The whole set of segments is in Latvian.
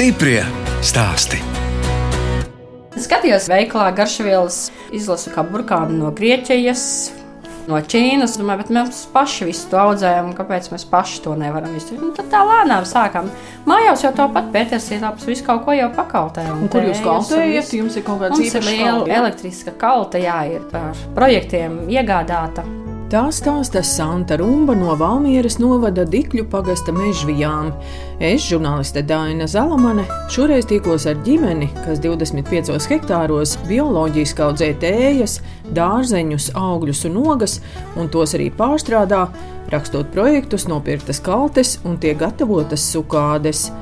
Stiprie stāsti. Skatījos veikalā garšvielas, izlasu kā burkānu no Grieķijas, no Ķīnas. Domāju, bet mēs paši visu to audzējam, kāpēc mēs paši to nevaram izdarīt. Nu, tad tā lēnām sākām. Mājās jau tāpat pēters ielāps, visu kaut ko jau pakautē. Un kur jūs kaltējat? Jums ir kaut īpašs liela elektriska kalta, jā, ir ar projektiem iegādāta. Tā stāsta Santa Rumba no Valmieras novada Dikļu pagasta mežvijām. Es, žurnāliste Dāna Zalamane, šoreiz tikos ar ģimeni, kas 25 hektāros bioloģiski audzē tējas, dārzeņus, augļus un ogas, un tos arī pārstrādā, rakstot projektus, nopirktas kaltes un tiek gatavotas sukādes.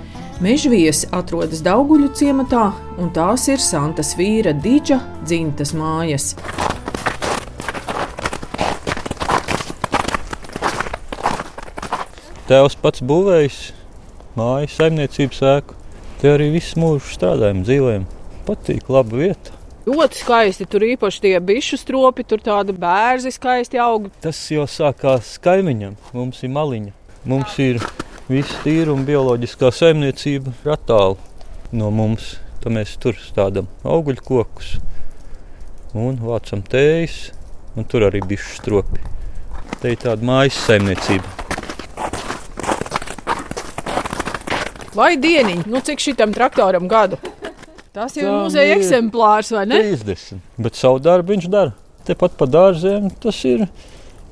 Mežvijas atrodas Dauguļu ciematā, un tās ir Santas vīra Dīdža dzimtas mājas. Tēvs pats būvējis māju, saimniecības ēku. Te arī visu mūžu strādājam, dzīvojam. Patīk, laba vieta. Ļoti skaisti tur īpaši tie bišu stropi, tur tāda bērzi skaisti aug. Tas jau sākās kaimiņam. Mums ir maliņa. Mums ir viss tīra un bioloģiskā saimniecība ir attālu no mums. Tad mēs tur stādām augļu kokus un vācam tējas, un tur arī bišu stropi. Te ir tāda mājas saimniecība. Vai dieniņ, nu cik šitam traktoram gadu? Tas ir muzeja eksemplārs, vai ne? 30. Bet savu darbu viņš dara. Tepat pa dārziem tas ir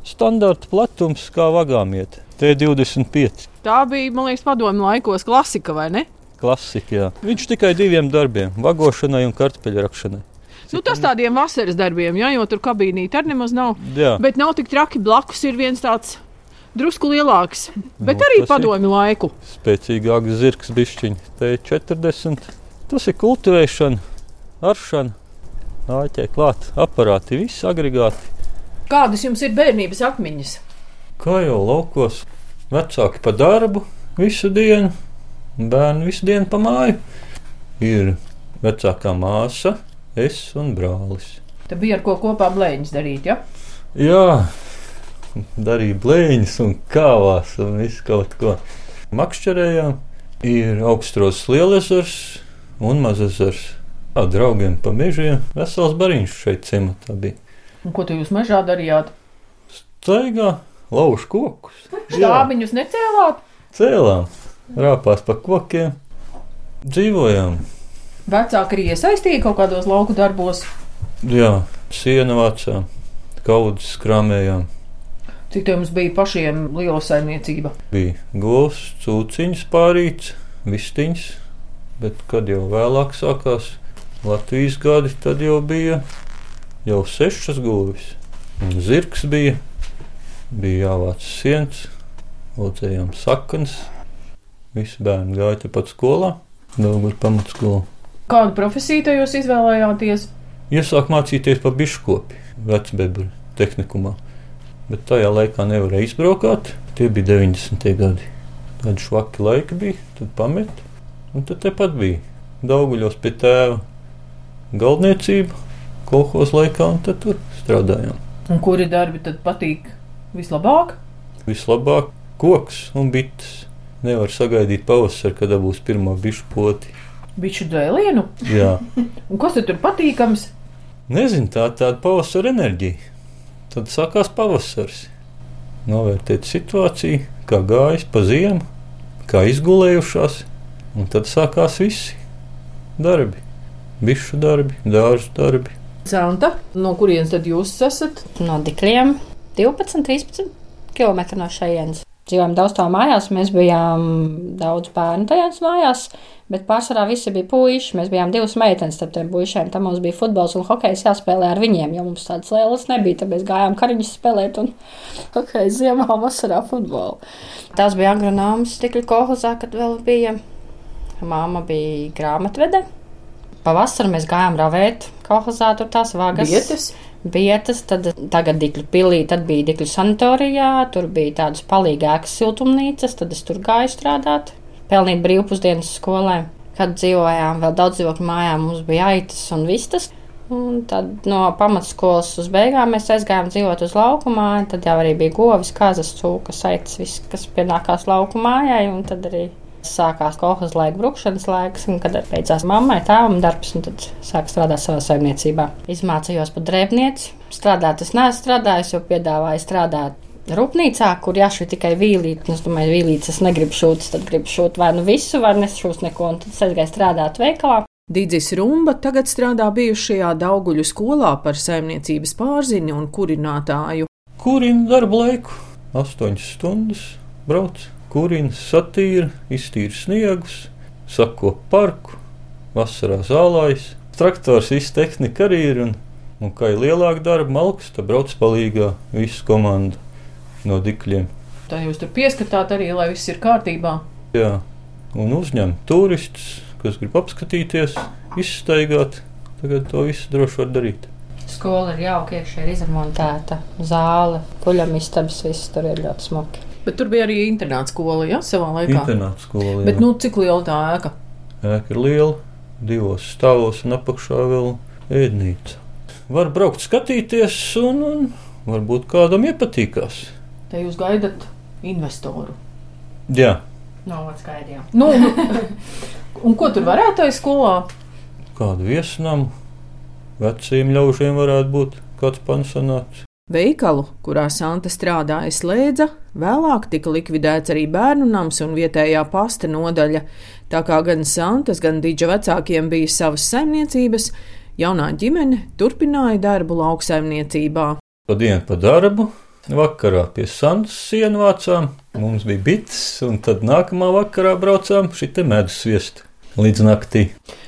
standarta platums, kā vagām iet. Te ir 25. Tā bija, man liekas, padomu laikos klasika, vai ne? Klasika, jā. Viņš tikai diviem darbiem - vagošanai un kartupeļu rakšanai. Nu, tas tādiem vasaras darbiem, jā, jo tur kabīnīte arī nemaz nav. Jā, Bet nav tik traki. Blakus ir viens tāds drusku lielāks, bet Nu, arī padomu laiku. spēcīgāks zirgs bišķiņš. Te ir 40. Tas ir kultivēšana, aršana, āķē klāt, aparāti, visi agregāti. Kādas jums ir bērnības atmiņas? Kā jau laukos, vecāki pa darbu visu dienu, bērni visu dienu pa māju. Ir vecākā māsa, es un brālis. Te bija ar ko kopā blēņas darīt, ja? Jā, darīja blēņas un kāvās un visu kaut ko. Makšķerējām ir augstros lielezers un mazezers. Tā draugiem pa mežiem vesels bariņš šeit ciematā bija. Un ko tu jūs mežā darījāt? Staigā, lauž kokus. Štābiņus necēlāt? cēlām, rāpās pa kokiem, dzīvojām. Vecāki arī iesaistīja kaut kādos lauku darbos. Jā, siena vācām, kaudzes krāmējām. Cik tev bija pašiem liela saimniecība? Bija govs, cūciņas pārīts, vistiņas, bet kad jau vēlāk sākās Latvijas gadi, tad jau bija jau sešas govis. Zirgs bija, bija jāvāc siens, audzējām saknes. Visi bērni gāja tepat skolā, Daugur pamatskolā. Kādu profesiju jūs izvēlējāties? Iesāk mācīties par biškopi vecbebru tehnikumā, bet tajā laikā nevarēja izbraukāt. Tie bija 90. gadi. Tādi švaki laiki bija, tad pamet. Un tad tepat bija Dauguļos pie tēva galdniecība, kolhos laikā, un tad tur strādājām. Un kuri darbi tad patīk vislabāk? Vislabāk koks un bites. Nevar sagaidīt pavasari, kad būs pirmā bišu poti. Bišu dēlienu. Jā, Un kas tad tur patīkams? nezinu, tā ir tāda pavasara enerģija. Tad sākās pavasaris. Novērtēt situāciju, kā gājas pa ziemu, kā izgulējušās, un tad sākās visi darbi. Bišu darbi, dārzu darbi. Santa, no kurienes tad jūs esat? No Dikļiem 12, 13 km no šejienes. Dzīvojām daudz tā mājās, mēs bijām daudz bērnu tajās mājās, bet pārsvarā visi bija puiši. Mēs bijām divas meitenes starp tiem puišiem. Tam mums bija futbols un hokejs jāspēlē ar viņiem, jo mums tādas lielas nebija. Tad mēs gājām kariņus spēlēt un hokeju ziemā un vasarā futbolu. Tās bija agronomas stikļu kohozā, kad vēl bija. Māma bija grāmatvede. Pavasarī mēs gājām ravēt kohozā, tur tās vagas Vietas. Vietas, tad tagad Dikļu pilī, tad bija Dikļu sanatorijā, tur bija tādas palīgākas siltumnīcas, tad es tur gāju strādāt, pelnīt brīvpusdienas skolē. Kad dzīvojām vēl daudz dzīvokļu mājā, mums bija aitas un vistas. Un tad no pamatskolas uz beigām mēs aizgājām dzīvot uz laukumā. Tad jau arī bija govis, kazas, cūkas, aitas, viss, kas pienākās lauku mājai. Un tad arī Sākās kolekcijas laika, brukšanas laiks, un kad beidzās mammai tēvam darbs, un tad sāk strādāt savā saimniecībā. Izmācījos par drēbnieci. Strādāt es neesmu strādājis, jo piedāvāju strādāt rūpnīcā, kur jāšķir tikai vīlīte. Es domāju, vīlītes es negribu šūt, tad gribu šūt vai nu visu, vai nešūs neko, un tad es aizgāju strādāt veikalā. Dīdzis Rumba tagad strādā bijušajā Dauguļu skolā par saimniecības pārzini un kurinātāju. Kurina darba laiku? Astoņas stundas brauc, kurina, satīra, iztīra sniegus, sako parku, vasarā zālājas. Traktors, viss tehnika arī ir, un, un kā ir lielāka darba malks, tad brauc palīgā visu komandu no dikļiem. Tā jūs tur pieskatāt arī, lai viss ir kārtībā. Jā, un uzņem turistus, kas grib apskatīties, izstaigāt. Tagad to visu droši var darīt. Skola ir jauka, iekšā ir izremontēta zāle, kuļamistabas, viss tur ir ļoti smuki. Bet tur bija arī internāta skola, ja savā laikā. Internāta skola. Bet, nu, cik liela tā ēka? Ēka ir liela, divos stāvos un apakšā vēl ēdnīca. Var braukt, skatīties, un, un varbūt kādam iepatīkās. Te jūs gaidat investoru. Jā, Nav skaidrs. Nu, un ko tur varētu tajā skolā? kādu viesnamu veciem ļaužiem varētu būt kāds pansionāts. Veikalu, kurā Santa strādāja, slēdza, vēlāk tika likvidēts arī bērnu nams un vietējā pasta nodaļa. Tā kā gan Santas, gan Dīdža vecākiem bija savas saimniecības, jaunā ģimene turpināja darbu lauksaimniecībā. Pa dienu pa darbu, vakarā pie Santas sienu vācām. Mums bija bits, un tad nākamā vakarā braucām šī medus viest līdz naktī.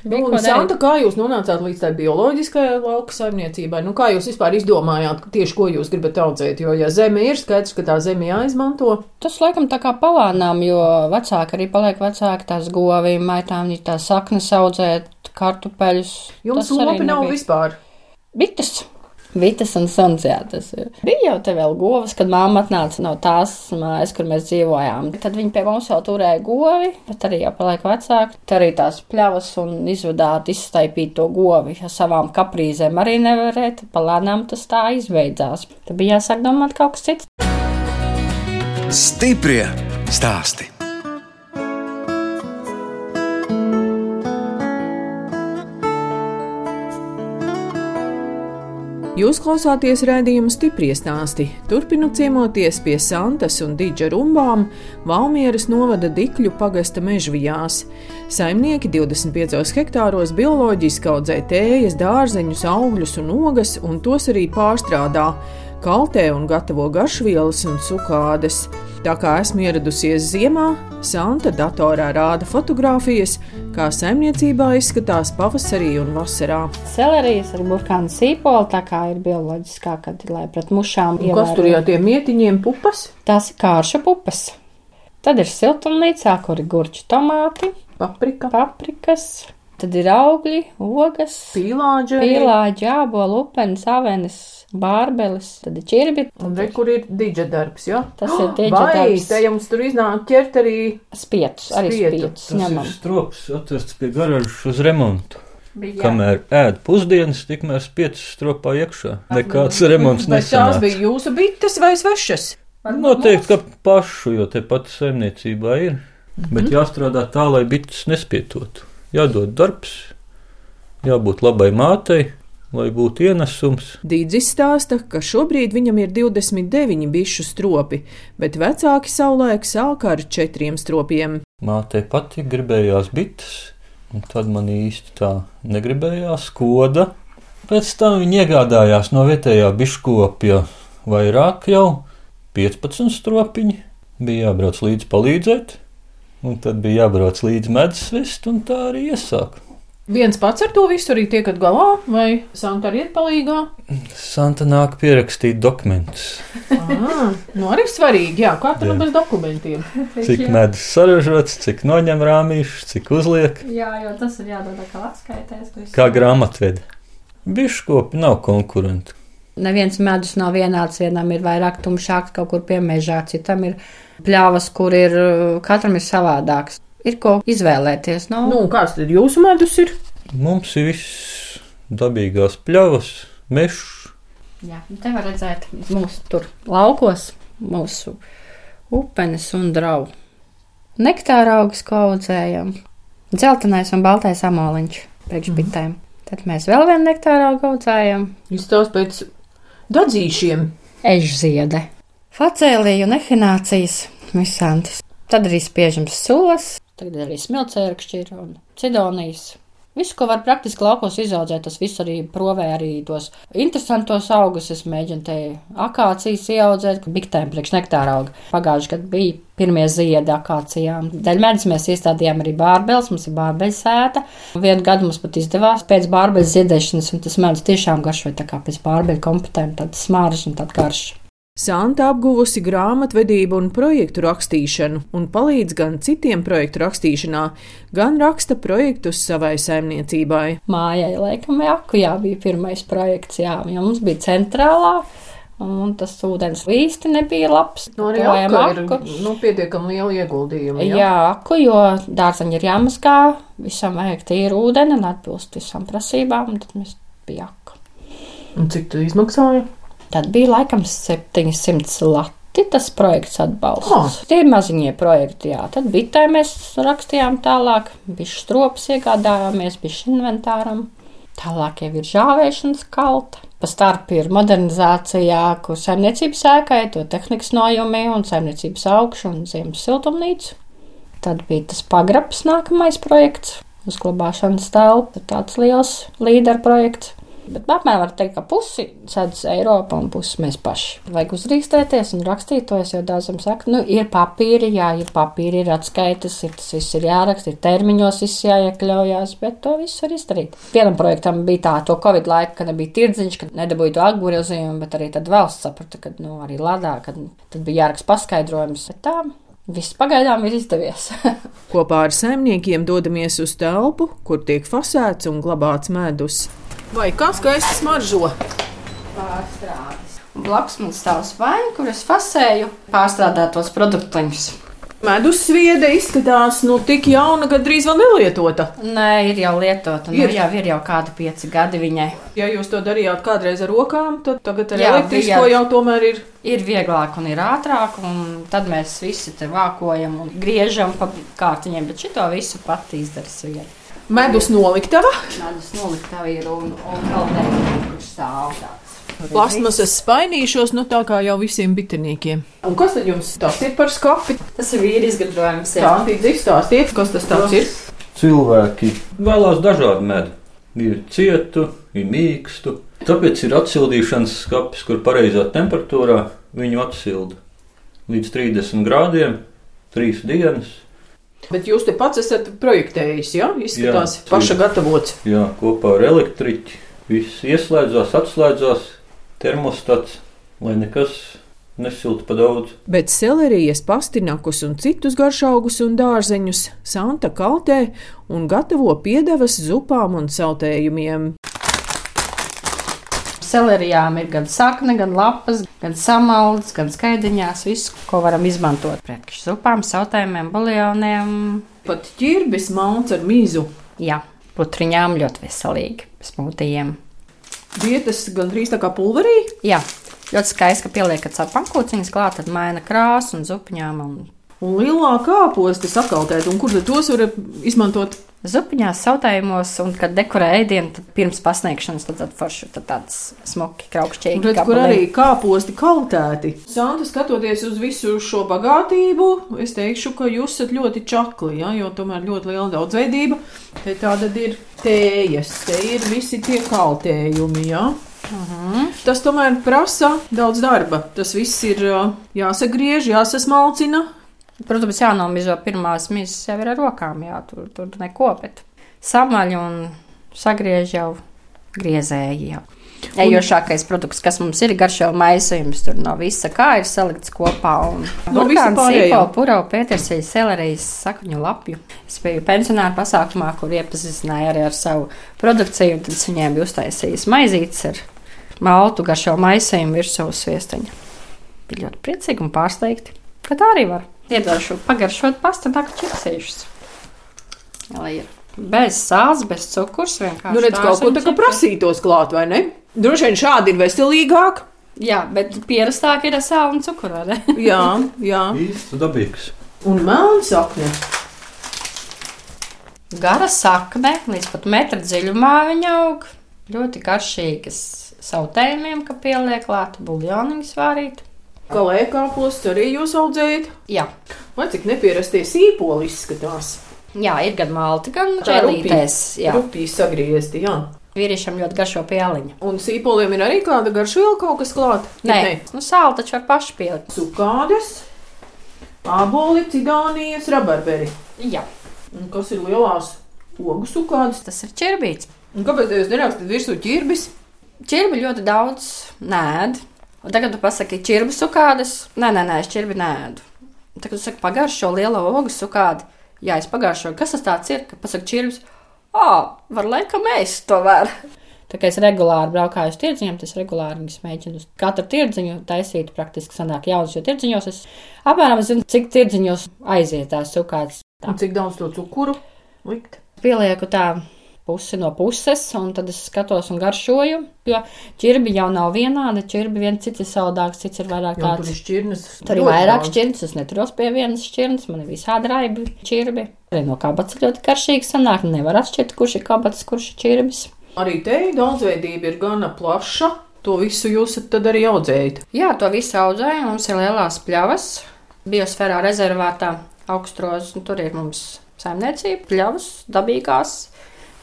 Nu, Santa, kā jūs nonācāt līdz tai bioloģiskajai lauka saimniecībai? Nu, kā jūs vispār izdomājāt, tieši ko jūs gribat audzēt? Jo, ja zeme ir, skaidrs, ka tā zeme jāizmanto. Tas laikam tā kā palānām, jo vecāki arī paliek vecāki, tās govīm, maitām, viņi tā saknes audzēt, kartupeļus. Jums lopi nav vispār. Bites. Vitas un suns, jā, tas ir. Bija jau te vēl govs, kad māma atnāca no tās mājas, kur mēs dzīvojām. Tad viņi pie mums vēl turēja govi, bet arī jau paliek vecāki. Te arī tās pļavas un izvadāt, izstaipīt to govi. Ja savām kaprīzēm arī nevarēja, tad palēnām tas tā izbeidzās. Tad bija jāsāk domāt kaut kas cits. Stiprie stāsti. Jūs klausāties redzējuma stipri stāstī. Turpinu ciemoties pie Santas un Dīdža rumbām Valmieras novada Dikļu pagasta mežvijās. Saimnieki 25 hektāros bioloģiski audzē tējas, dārzeņus, augļus un ogas, un tos arī pārstrādā. Kaltē un gatavo garšvielas un sukādes. Tā kā esmu ieradusies ziemā, Santa datorā rāda fotogrāfijas, kā saimniecībā izskatās pavasarī un vasarā. Celerijas ar burkānu sīpolu, tā kā ir bioloģiskā, kad ir lai pret mušām. Kas tur jau tie mietiņiem pupas? Tās ir kārša pupas. Tad ir siltumnīcā, kur ir gurķi, tomāti, Paprika, paprikas, tad ir augļi, ogas, pīlāģi, pīlāģi, ābolu, upenis, avenes, bārbelis, tad ir ķirbi. Un re, kur ir dīdža darbs, jā? Tas ir dīdža Vai, te jums tur iznāk ķert arī Spietus, arī Spietu. spietus Tas ņemam. ir strops atvests pie garāžas uz remontu. Bija Kamēr ēd pusdienas, tikmēr spietas stropā iekšā. Nekāds remonts Vai tās nesanāca. bija jūsu bites vai svešas? Noteikti, ka pašu, jo te pati saimniecībā ir. Bet jāstrādā tā, lai bites nespietotu. Jādod darbs, jābūt labai mātei, lai būtu ienesums. Dīdzis stāsta, ka šobrīd viņam ir 29 bišu stropi, bet vecāki savulaik sāka ar četriem stropiem. Mātei patīk, gribējās bites, un tad man īsti tā negribējās koda. Pēc tam viņi iegādājās no vietējā biškopja vairāk jau 15 stropiņi. Bija jābrauc līdzi palīdzēt, un tad bija jābrauc līdzi medus vest, un tā arī iesāk. Viens pats ar to visu arī tiekat galā, vai Santa arī ir palīgā? Santa nāk pierakstīt dokumentus, Ah, nu arī svarīgi, jā, kā tur nu bez dokumentiem. cik medus saražots, cik noņem rāmīšus, cik uzliek, Jā, jo tas ir jādod kā atskaitēs. kā grāmatvedi. Biškopi nav konkurenti. Neviens medus nav vienāds, vienam ir vairāk tumšāks, kaut kur pie mežā, citam ir pļāvas, kur ir katram ir savādāks. Ir ko izvēlēties. No? Nu, un kāds tad jūsu medus ir? Mums ir viss dabīgās pļavas, mežs. Jā, te var redzēt mūsu tur laukos, mūsu upenes un draugu. nektāra augus, ko audzējam. Dzeltenais un baltais amoliņš priekšbitēm. Tad mēs vēl vienu nektāra augu audzējam. Izstāst pēc dadzīšiem. Ežziede, facēlija un ehinācijas, visantis. Tad arī spiežams sulas, tagad arī smilcērkšķi ir un cidonijas. Visu, ko var praktiski laukos izaudzēt, tas viss arī provē arī tos interesantos augus. Es mēģinu te akācijas ieaudzēt, biktēm priekš nektāra auga. Pagājuši gadu bija pirmie ziedi akācijām. Dēļ medus mēs iestādījām arī bārbeles, mums ir bārbeļu sēta. Vienu gadu mums pat izdevās pēc bārbeļu ziedēšanas, un tas medus tiešām garšoja tā kā pēc bārbeļu kompetēm, tad smaržs un tad garšs. Santa apguvusi grāmatvedību un projektu rakstīšanu, un palīdz gan citiem projektu rakstīšanā, gan raksta projektus savai saimniecībai. Mājai, laikam, Jakujā bija pirmais projekts, jā, jo mums bija centrālā. Un tas ūdens īsti nebija labs. No arī Tojam akka ir nu, pietiekami liela ieguldījuma. Jā, jā aku, jo dārzaņi ir jāmazgā, visam vajag tīru ūdeni un atbilst visām prasībām, un tad mēs bija aku. Un cik tu izmaksāji? Tad bija laikam 700 lati tas projekts atbalsts. Ah. Tie ir maziņie projekti, jā. Tad bitē mēs rakstījām tālāk, bišķi stropas iegādājāmies, bišķi inventāram. Tālāk jau ir žāvēšanas kalta. Pa starp ir modernizācijā, kur saimniecības ēkai, to tehnikas nojumi un saimniecības augšu un ziemas siltumnīcu. Tad bija tas pagrabs nākamais projekts, uzglabāšanas telpa, tāds liels līderu projekts. Bet apmēram var teikt, ka pusi sēdz Eiropa un pusi mēs paši. Vajag uzrīkstēties un rakstīt to. Es jau daudzam saku, nu, ir papīri, jā, ir papīri, ir atskaites, ir tas viss ir jāraksta, ir termiņos viss jāiekļaujās, bet to visu var izdarīt. Vienam projektam bija tā, to Covid laika, kad nebija tirdziņš, kad nedabūja to atgriezījumu, bet arī tad valsts saprata, ka, nu, arī ladā, kad tad bija jāraksta paskaidrojums. Bet tā, Viss pagaidām ir izdevies. Kopā ar saimniekiem dodamies uz telpu, kur tiek fasēts un glabāts medus. Vai kā skaisti smaržo? Pārstrādes. Blakus man stāv spaiņa, kur es fasēju pārstrādātos produktiņus. Medus sviede izskatās nu tik jauna, ka drīz vēl nelietota. Nē, ir jau lietota. Nu, Ir. jau ir jau kādi pieci gadi viņai. Ja jūs to darījāt kādreiz ar rokām, tad tagad ar Jā, elektrisko bija. jau tomēr ir. Ir vieglāk un ir ātrāk, un tad mēs visi te vākojam un griežam pa kārtiņiem, bet šito visu pati izdarīs viena. Medus noliktava, Medus noliktava ir un, un kaldējumi, kurš stāv tāds. plasmasas spainīšos, nu tā kā jau visiem bitiniekiem. Un kas tad jums tas ir par skapi? Tas ir vīri izgudrojums. Tā tīdz izstāstiet, kas tas tāds ir. Cilvēki vēlās dažādu medu. Ir cietu, ir mīkstu. Tāpēc ir atsildīšanas skats, kur pareizā temperatūrā viņu atsilda. Līdz 30 grādiem, 3 dienas. Bet jūs te pats esat projektējis, ja? Izskatās, Jā, paša ir. gatavots. Jā, kopā ar elektriķi. Viss ieslēdzās, atslēdzās, termostats, lai nekas nesiltu pa daudz. Bet selerijas, pastinakus un citus garšaugus un dārzeņus Santa kaltē un gatavo piedevas zupām un sautējumiem. Celerijām ir gan sakne, gan lapas, gan samalds, gan skaidiņās. Viss, ko varam izmantot pret zupām, sautējumiem, buljoniem. Pat ķirbis malts ar mīzu. Jā, putriņām ļoti veselīgi, smūtījiem. Vietas gandrīz tā kā pulverī. Jā, ļoti skaisti, ka pieliekat savu pankūciņas klāt, tad maina krāsu un zupiņām. Un Un lielā kāposti sakautēt, un kur tad tos var izmantot? zupiņās, sautējumos, un kad dekorē ēdienu, tad pirms pasniegšanas tad tad forši tad tāds smuki, kraukšķīgi. Redz, kur arī kāposti kaltēti. Santa, skatoties uz visu šo bagātību, es teikšu, ka jūs esat ļoti čakli, ja? jo tomēr ļoti liela daudzveidība. Te tāda ir tējas, te ir visi tie kaltējumi. Ja? Tas tomēr prasa daudz darba. Tas viss ir jāsagriež, jāsasmalcina. Protams, jānomizo pirmās mizas jau ir ar rokām, jā, tur, tur neko, bet samaļ un sagriež jau griezēji. Jau. Ejošākais produkts, kas mums ir garšo maisījums, tur no visa kā ir salikts kopā. Un No visa pārējā. sīpo, puro, pētersēju, selerijas, sakņu lapju. Es biju pensionāra pasākumā, kur iepazīstināju arī ar savu produkciju, un tad viņiem biju uztaisījis maizītes ar maltu garšo maisījumu virsū sviesteņa. Bija ļoti priecīgi un pārsteigti, ka tā arī var. Iedošu pagaršot pastanaku čipsīšus. Lai ir bez sāls, bez cukurs, vienkārši. Nu, redz, kaut ko tā kā prasītos klāt, vai ne? Droši vien šādi ir veselīgāk. Jā, bet pierastāk ir ar sāli un cukuru? Jā, jā. Īsts dabīgs. Un melna sakne. Gara sakne, līdz pat metra dziļumā viņa aug. Ļoti garšīgas sautējumiem, ka pieliek klāta buļļoniņu svārīt. Kalēkāpos arī jūs audzējat. Jā. Vai cik nepierastie sīpoli izskatās? Jā, ir gan malti, gan Tā čēlītēs. Jā, Rupīgi sagriezti, jā. vīriešam ļoti garšo pieliņu. Un sīpoliem ir arī kāda garšviela kaut kas klāta? Nē, nu sāli taču var paši pielikt. Sukādes, āboli, cidānijas, rabarberi. Jā, Un kas ir lielās ogu sukādes? tas ir čirbīts. Un kāpēc jūs nerakstat virsū ķirbis? Čirbi ļoti daudz nēd. Un tagad tu pasaki, čirbi sukādes. Nē, nē, nē, es čirbi nēdu. Tagad tu saki, pagaršo lielo ogu sukādi. Jā, es pagaršoju. Kas tas tāds ir? Kad pasaki, čirbis. Ā, var laikam mēs to var. Tā kā es regulāri braukāju uz tirdziņiem, tas regulāri viņas mēģinu uz katru tirdziņu taisīt. Praktiski sanāk jaunas, jo tirdziņos es apmēram zinu, cik tirdziņos aiziet tās sukādes. Tā. Un cik daudz to cukuru likt? Pielieku tā pusi no puses, un tad es skatos un garšoju. Jo ķirbi jau nav vienādi. Ķirbi viens cits ir savādāks, cits ir vairāk tur tāds. ir šķirnes. Tur ir vairāk šķirnes, es neturos pie vienas šķirnes, man ir visādi raibi ķirbi. Arī no kabatas ļoti garšīgi sanāk, nevar atšķirt, kurš ir kabats, kurš ir ķirbis. Arī te daudzveidība ir gana plaša. To visu jūs arī audzējat. Jā, to visu audzēju, mums ir lielās pļavas, biosfērā rezervētā augstros, un tur ir mums saimniecība, pļavas, dabīgās,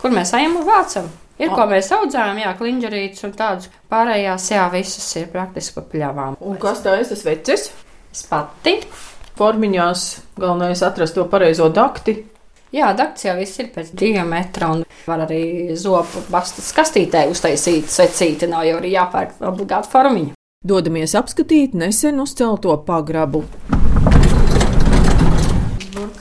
kur mēs ejam un vācam. Ir, ko mēs audzējam, jā, kliņģerītes un tādas pārējās, jā, visas ir praktiski pa pļavām. Un kas tā ir tas vecis? Spati. Formiņās galvenais atrast to pareizo dakti. Jā, dakts jau viss ir pēc diametra, un var arī zobu bastas kastītē uztaisīt secīti, nav jau arī jāpērk obligāti formiņu. Dodamies apskatīt nesen uzcelto pagrabu.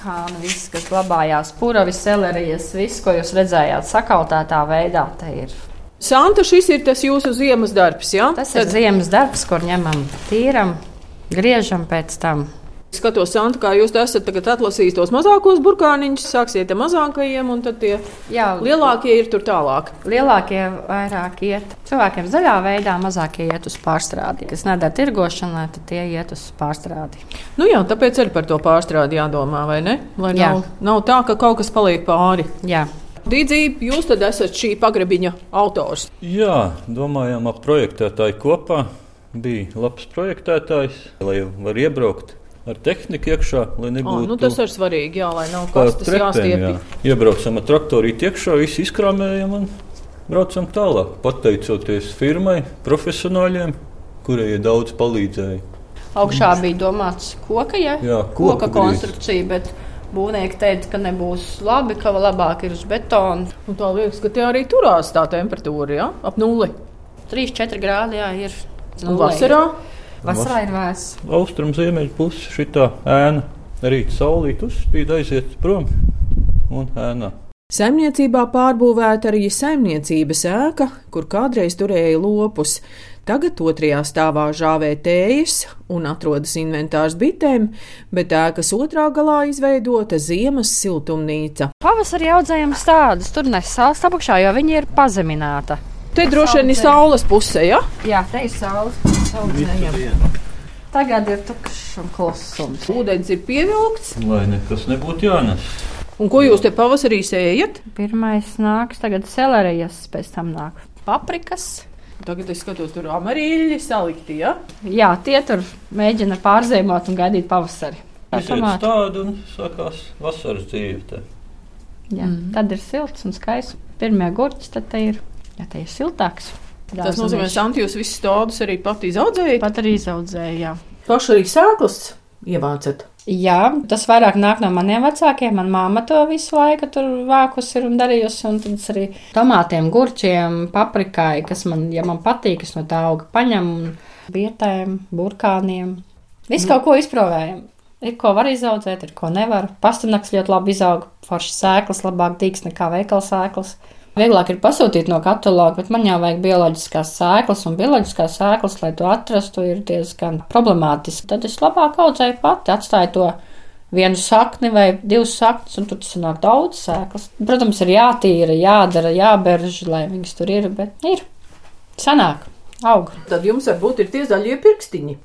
Burkāni, viss, kas glabājās, puravis, selerijas, viss, ko jūs redzējāt, sakautētā veidā, te ir. Santa, šis ir tas jūsu ziemas darbs, jā? Tas ir ziemas darbs, kur ņemam, tīram, griežam pēc tam. Skatos, Santa, kā jūs esat tagad atlasījis tos mazākos burkāniņus, sāksiet ar mazākajiem, un tad tie Jā, lielākie ir tur tālāk. lielākie vairāk iet. Cilvēkiem zaļā veidā, mazākie iet uz pārstrādi. Kas nedara tirgošanai, tad tie iet uz pārstrādi. Nu jā, tāpēc arī par to pārstrādi jādomā, vai ne? Lai Jā. nav, nav tā, ka kaut kas paliek pāri. Jā. Dīdzība, jūs tad esat šī pagrabiņa autors. Jā, domājām, ap projektētāju kopā. Bija labs projektētājs, lai var iebraukt ar tehniku iekšā, lai Oh, nebūtu nu tas ir svarīgi, jā, lai nav pa kas trepēm, jāstiepjas. jā. Iebraucam ar traktorīti iekšā, visu izkrāmējam un braucam tālāk. Pateicoties firmai, profesionāļiem, kuriem daudz palīdzēja. Augšā bija domāts koka, ja? Jā, koka koku konstrukcija, bet būvnieki teica, ka nebūs labi, ka labāk ir uz betona. Un tā liekas, ka tie arī turās tā temperatūra, jā, ap nulli. 3-4 grādi jā, ir. Un vasarā Vasarā ir vēss. Austrum ziemeļu puse šī ēna. Rīt saulīt uzspīd, aiziet prom un ēnā. Saimniecībā pārbūvēta arī saimniecības ēka, kur kādreiz turēja lopus. Tagad otrajā stāvā žāvē tējas un atrodas inventārs bitēm, bet ēkas otrā galā izveidota ziemas siltumnīca. Pavasarī audzējam stādus, tur nesāls apakšā, jo viņi ir pazemināta. Te droši vien ir saules pusē, ja? Jā, te ir saules. Tagad ir tukšs un klusums. Ūdens ir pievilkts. Lai nekas nebūtu jānes. Un ko jūs te pavasarī sējat? Pirmais nāks, tagad selerijas, pēc tam nāk paprikas. Tagad es skatos, tur amarīļi salikti, ja? Jā, tie tur mēģina pārzīmot un gaidīt pavasari. Tomāti. tādu un sākās vasaras dzīve. te. Jā, tad ir silts un skaists. Pirmie gurķi tad te ir. Jā, te ir siltāks. Tas nozīmē, ka Santi jūs visus tādus arī pati izaudzējat. pat arī izaudzēja. jā. Paši arī sēklas ievācat. Jā, tas vairāk nāk no maniem vecākiem. Manā māma to visu laiku tur vākusi un darījusi. Un tad es arī tomātiem, gurķiem, paprikai, kas man, ja man patīk, es no tā auga paņemu, un bietēm, burkāniem. Visu kaut ko izprovējam. Ir ko var izaudzēt, ir ko nevar. Pastāvnaks ļoti labi izaug, foršas sēklas, labāk dīks nekā veikala sēklas. Vieglāk ir pasūtīt no kataloga, bet man jau vajag bioloģiskās sēklas, un bioloģiskās sēklas, lai to atrastu, ir diezgan problemātiski. Tad es labāk audzēju pati, atstāju to vienu sakni vai divas saknes, un tur tas nāk daudz sēklas. Protams, ir jātīra, jādara, jāberž, lai viņas tur ir, bet ir. Sanāk, aug. Tad jums varbūt ir tie zaļie pirkstiņi.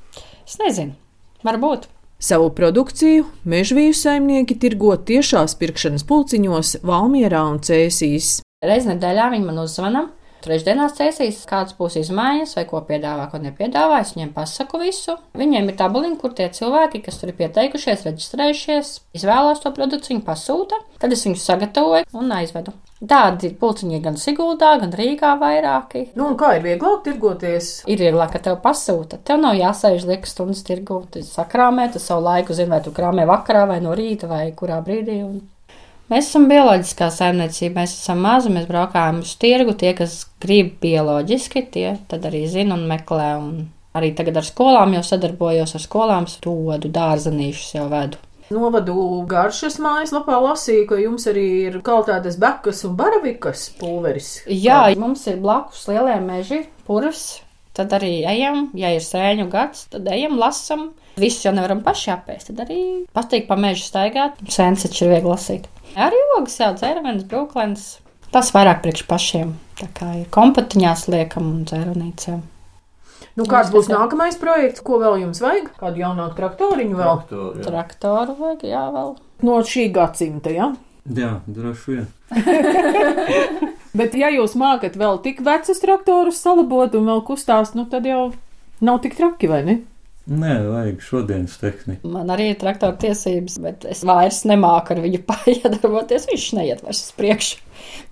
Es nezinu, varbūt. Savu produkciju mežvīju saimnieki tirgo tiešās pirkšanas pulciņos Valmierā un Cēsīs. Reiz nedēļā viņi man uzzvana. Trešdienās cēsīs, kādas būs izmaiņas, vai ko piedāvā, ko nepiedāvā. Es viņiem pasaku visu. Viņiem ir tabuliņi, kur tie cilvēki, kas tur ir pieteikušies, reģistrējušies, izvēlās to produktu, pasūta. Tad es viņus sagatavoju un aizvedu. Tādi pulciņi ir gan Siguldā, gan Rīgā vairāki. Nu, kā ir vieglāk tirgoties? Ir vieglāk, ka tev pasūta. Tev nav jāsēž liekas stundas tirgu. Tu sakrāmē, tu savu laiku zini, vai tu krāmē vakarā vai no rīta vai kurā brīdī. Un Mēs esam bioloģiskā saimniecība, mēs esam mazi, mēs braukājam uz tirgu. Tie, kas grib bioloģiski, tie arī zina un meklē. Un arī tagad ar skolām jau sadarbojos ar skolām, rodu dārzenīšus jau vedu. Novadu garšas mājaslapā lasīju, ka jums arī ir kaltētas bekas un baravikas pulveris. Jā, mums ir blakus lielie meži, puras. Tad arī ejam, ja ir sēņu gads, tad ejam, lasam. Visus jau nevaram paši apēst. Tad arī patīk pa mežu staigāt. Sēnes taču ir viegli lasīt. Arī ogas, jā, dzērvenes, brūklens. Tas vairāk priekš pašiem. Tā kā ir kompatiņās liekam un dzērvenīcēm. Nu, kāds būs nākamais projekts, ko vēl jums vajag? Kādu jaunāku traktoriņu vēl? Traktoru, jā. Traktoru vajag, jā, vēl. No šī gadsimta, jā? Jā, droši vien. Bet, ja jūs mākat vēl tik vecus traktorus salabot un vēl kustās, nu tad jau nav tik traki, vai ne? Nē, vajag šodienas tehniku. Man arī ir traktora tiesības, bet es vairs nemāku ar viņu paiedarboties. Viņš neiet vairs uz priekšu.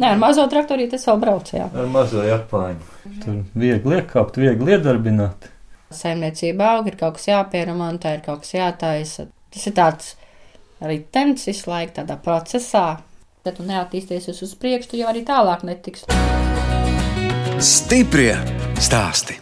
Nē, ar mazo traktorīti es vēl braucu. Jā. Ar mazo japāņu. Tur viegli iekāpt, viegli iedarbināt. Saimniecība aug, ir kaut kas jāpieremontē, ir kaut kas jātaisa. Tas ir tāds ritenis visu laiku tādā procesā. Ja tu neattīstīsies uz priekšu, tu jau arī tālāk netiks. Stiprie stāstī!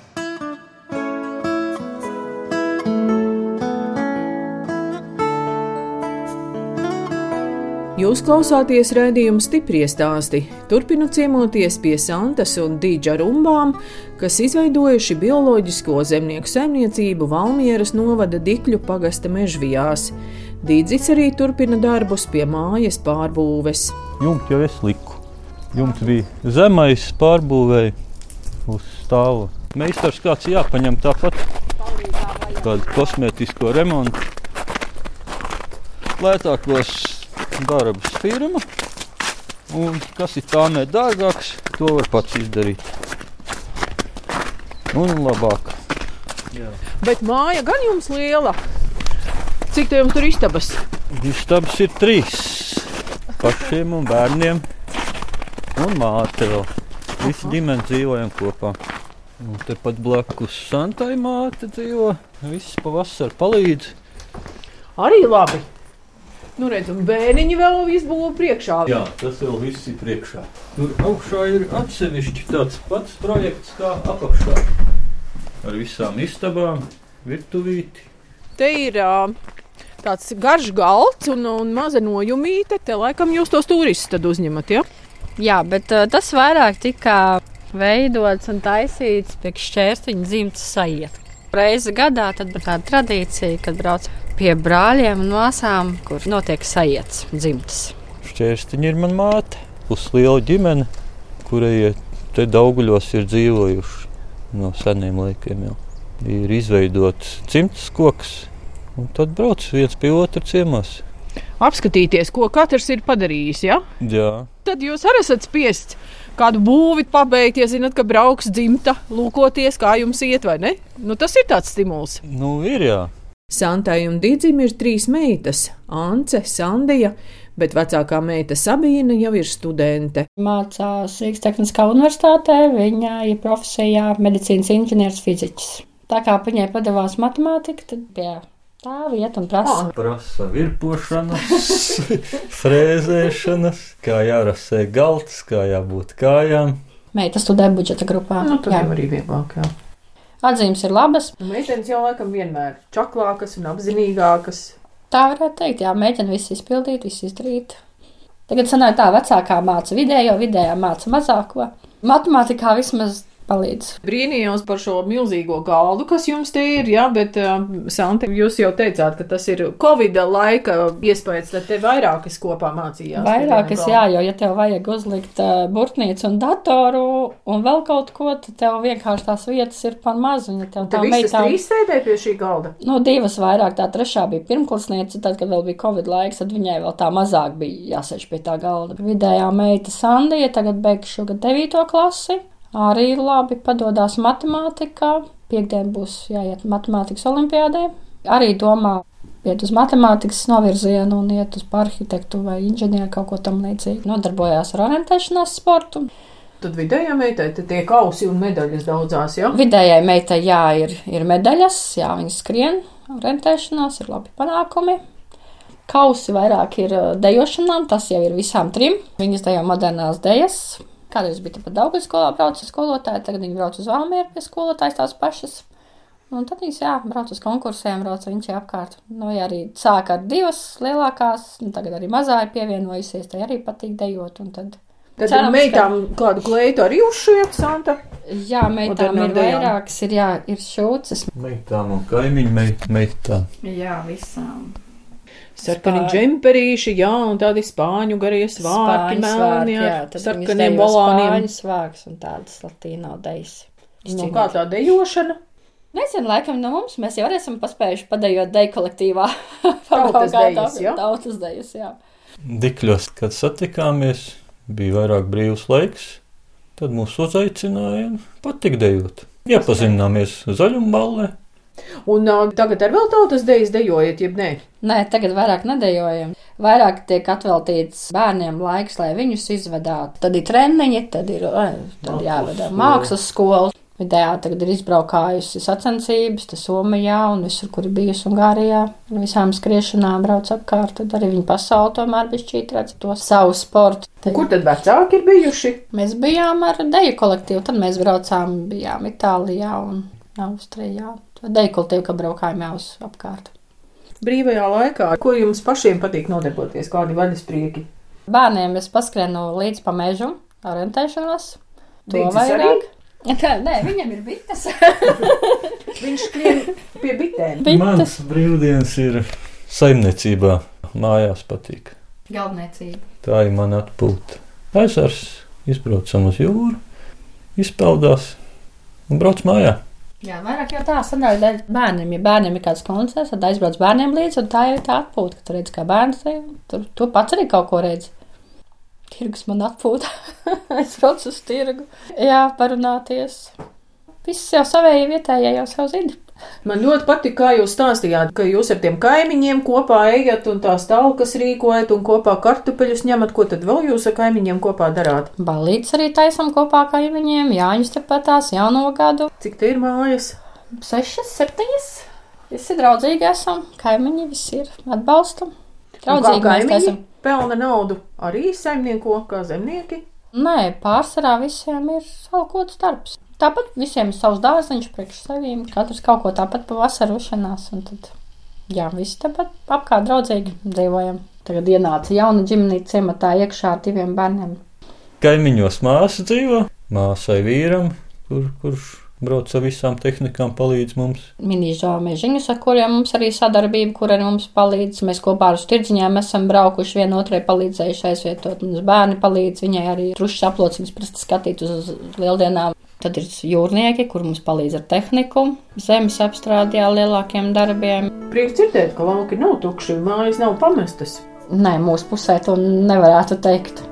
Jūs klausāties redzējuma stipri stāstī. Turpinu ciemoties pie Santas un Dīdža rumbām, kas izveidojuši bioloģisko zemnieku saimniecību Valmieras novada Dikļu pagasta mežvijās. Dīdzis arī turpina darbus pie mājas pārbūves. Jumts jau es liku. Jumts bija zemais, pārbūvēja uz stāvu. Meistars kāds jāpaņem tāpat. Tādu kosmētisko remontu. Lētākos darbs firma. Un kas ir tā nedārgāks, to var pats izdarīt. Un labāk. Jā. Bet māja gan jums liela. Cik tev tur istabas? Istabas ir trīs. Pašiem un bērniem. Un māte vēl. Visi ģimene dzīvojam kopā. Un tepat blakus Santai māte dzīvo. Viss pavasar palīdz. Arī labi. Nu, redz, un bērniņi vēl izbūvēja priekšā. Jā, tas vēl viss ir priekšā. Tur augšā ir atsevišķi tāds pats projekts kā apakšā. Ar visām istabām, virtuvīti. Te ir tāds garš galds un, un maza nojumīte. Te laikam jūs tos turistus uzņemat, ja? Jā, bet uh, tas vairāk tika veidots un taisīts priekš šķērstiņa dzimtas sajiet. Reizi gadā tad ir tāda tradīcija, kad brauc pie brāļiem un māsām, kur notiek sajēts dzimtas. Šķērstiņa ir mana māte, pusliela ģimene, kurai te dauguļos ir dzīvojuši no seniem laikiem. Jau. Ir izveidots dzimtas koks, un tad brauc viens pie otra ciemos. Apskatīties, ko katrs ir padarījis. Ja? Jā. Tad jūs arī esat spiests kādu būvi pabeigt, ja zinat, ka brauks dzimta, lūkoties, kā jums iet, vai ne? Nu, tas ir tāds stimuls. Nu, ir jā. Santai un Digim ir trīs meitas - Ance, Sandija, bet vecākā meita Sabīna jau ir studente. Mācās Rīgas Tehniskā universitātē, viņa ir profesijā medicīnas inženieris fiziķis. Tā kā viņai padavās matemātika, tad pie tā vieta un prasa. Oh. Prasa virpošanas, frēzēšanas, kā jārasē galds, kā jābūt kājām. Meita studē budžeta grupā. Nu, tad jau arī vieglāk, jā. Atzīmes ir labas. Meitenes jau laikam vienmēr čaklākas un apzinīgākas. Tā varētu teikt, jā, mēģina visu izpildīt, visu izdarīt. Tagad sanāk tā, vecākā māca vidējo, vidējā māca mazāko. Matemātikā vismaz palīdz. Brīnījos par šo milzīgo galdu, kas jums te ir, jā, bet, uh, Santi, jūs jau teicāt, ka tas ir Covid laika iespējas, tad te vairākas kopā mācījās. Vairākas, jā, jo, ja tev vajag uzlikt uh, burtnīcu un datoru un vēl kaut ko, tad tev vienkārši tās vietas ir par maz. Un, ja tev tā meitā... trīs sēdēja pie šī galda? Nu, divas vairāk, tā trešā bija pirmkursniece, tad, kad vēl bija Covid laiks, tad viņai vēl tā mazāk bija jāsēž pie tā galda. Vidējā meita Sandija tagad beigšu šogad devīto klasi arī labi padodas matemātikā. Piektdien būs jāiet matemātikas olimpiādē. Arī domā iet uz matemātikas novirzienu un iet uz arhitektu vai inženieru kaut ko tam līdzīgu. Nodarbojās ar orientēšanās sportu. Tad vidējai meitai tie kausi un medaļas daudzās, jā? Vidējai meitai, jā, ir, ir medaļas, jā, viņas skrien, orientēšanās, ir labi panākumi. Kausi vairāk ir dejošanām, tas jau ir visām trim. Viņas dejo modernās dejas, Kādreiz bija pat Daugas skolā, brauca ar skolotāju, tagad viņi brauc uz Valmieru pie skolotājas tās pašas. Un tad viņas, jā, brauc uz konkursiem, brauc viņš apkārt. Nu, ja arī sāk ar divas lielākās, un tagad arī mazā ir pievienojusies, tai arī patīk dejot. Un tad Tad Cerams, meitām ka... kādu kleitu arī uzšiet, Santa? Jā, meitām ir vairākas, ir, jā, ir šūces. Meitām un kaimiņu meit, meitām. Jā, visām. Sarkani džemperīši, jā, un tādi spāņu garie svārki, melni, jā, sarkaniem volāniem. Spāņu svārks un tādas latīno dejas. Nu, kā tā dejošana? Nezinu, laikam no mums mēs jau esam paspējuši padējot deju kolektīvā. Tautas dejas, jā. Tautas dejas, jā. Dikļos, kad satikāmies, bija vairāk brīvs laiks, tad mūs uzaicināja un patika dejot. Iepazināmies zaļumballē. Un uh, tagad ar vēl tautas dejas dejojat, jeb nē? Nē, tagad vairāk nedējojam. Vairāk tiek atveltīts bērniem laiks, lai viņus izvedātu. Tad ir treniņi, tad ir tad jāvada mākslas skola. Vidējā tagad ir izbraukājusi sacensības, tas Somijā un visur, kur ir bijusi Ungārijā. Visām skriešanām brauc apkārt, tad arī viņa pasauli tomēr bija šķīt redz to savu sportu. Tad, kur tad vecāki ir bijuši? Mēs bijām ar deju kolektīvu, tad mēs braucām, bijām Itālijā un Austrijā. Dekoltīvi, ka braukājām jau uz apkārt. Brīvajā laikā, ko jums pašiem patīk nodarboties, kādi vaļas prieki? Bērniem es paskrienu līdz pa mežu, orientēšanos. To vairāk. Tā, nē, viņam ir bites. Viņš skrien pie bitēm. Bites. Mans brīvdienas ir saimniecībā. Mājās patīk. Galvniecība. Tā ir mana atpūta. Ezers, izbraucam uz jūru, izpeldās un brauc mājā. Jā, vairāk jau tā sadalījuma dēļ bērniem. Ja bērniem ir kāds koncerts, tad aizbrauc bērniem līdzi, un tā ir tā atpūta, ka tu redz, kā bērns tur, tu pats arī kaut ko redzi. Tirgus man atpūta, aizbrauc uz tirgu, jā, parunāties. Viss jau savējie vietējie jau savu zina. Man ļoti patīk, kā jūs stāstījāt, ka jūs ar tiem kaimiņiem kopā ejat un tās talkas rīkojat un kopā kartupeļus ņemat. Ko tad vēl jūs ar kaimiņiem kopā darāt? Balīts arī taisam kopā kaimiņiem, Jāņus tepatās, jauno gadu. Cik te ir mājas? Sešas, septiņas. Visi draudzīgi esam, kaimiņi visi ir atbalstam. Draudzīgi mēs esam. Pelna naudu arī saimnieko kā zemnieki? Nē, pārsvarā visiem ir salkots darbs. Tāpat visiem ir savs dārziņš priekš sevīm, katrs kaut ko tāpat pavasarī uzšanās, un tad, jā, visi tāpat apkārt draudzīgi dzīvojam. Tagad ienāca jauna ģimenīte ciematā iekšā ar diviem bērniem. Kaimiņos māsa dzīvo, māsai vīram, kur, kurš brauc ar visām tehnikām, palīdz mums. Minīžā mežiņus, ar kuriem mums arī sadarbība, kur arī mums palīdz. Mēs kopā ar tirdziņām esam braukuši vienotrai palīdzējuši aizvietot. Mums bērni palīdz, viņai arī trušas aplociņas prasta skatīt uz lieldienām. Tad ir jūrnieki, kur mums palīdz ar tehniku, zemes apstrādē, lielākiem darbiem. Prieks dzirdēt, ka lauki nav tukši mājas nav pamestas. Nē, mūsu pusē to nevarētu teikt.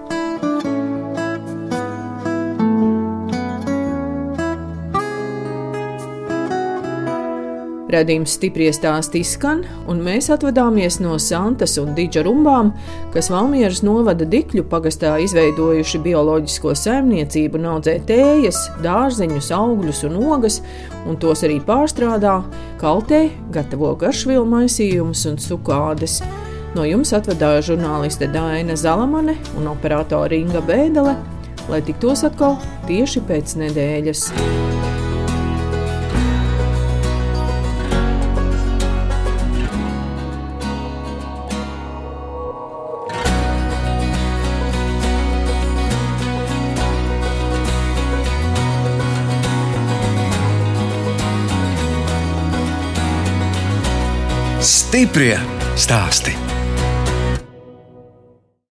Radījums stipri stāst izskan, un mēs atvadāmies no Santas un Dīdža rumbām, kas Valmieras novada Dikļu pagastā izveidojuši bioloģisko saimniecību audzē tējas, dārzeņus, augļus un ogas, un tos arī pārstrādā, kaltē, gatavo garšvielu maisījumus un sukādes. No jums atvadāja žurnāliste Dāna Zalamane un operātore Inga Bēdele, lai tiktos atkal tieši pēc nedēļas. Stiprie stāsti.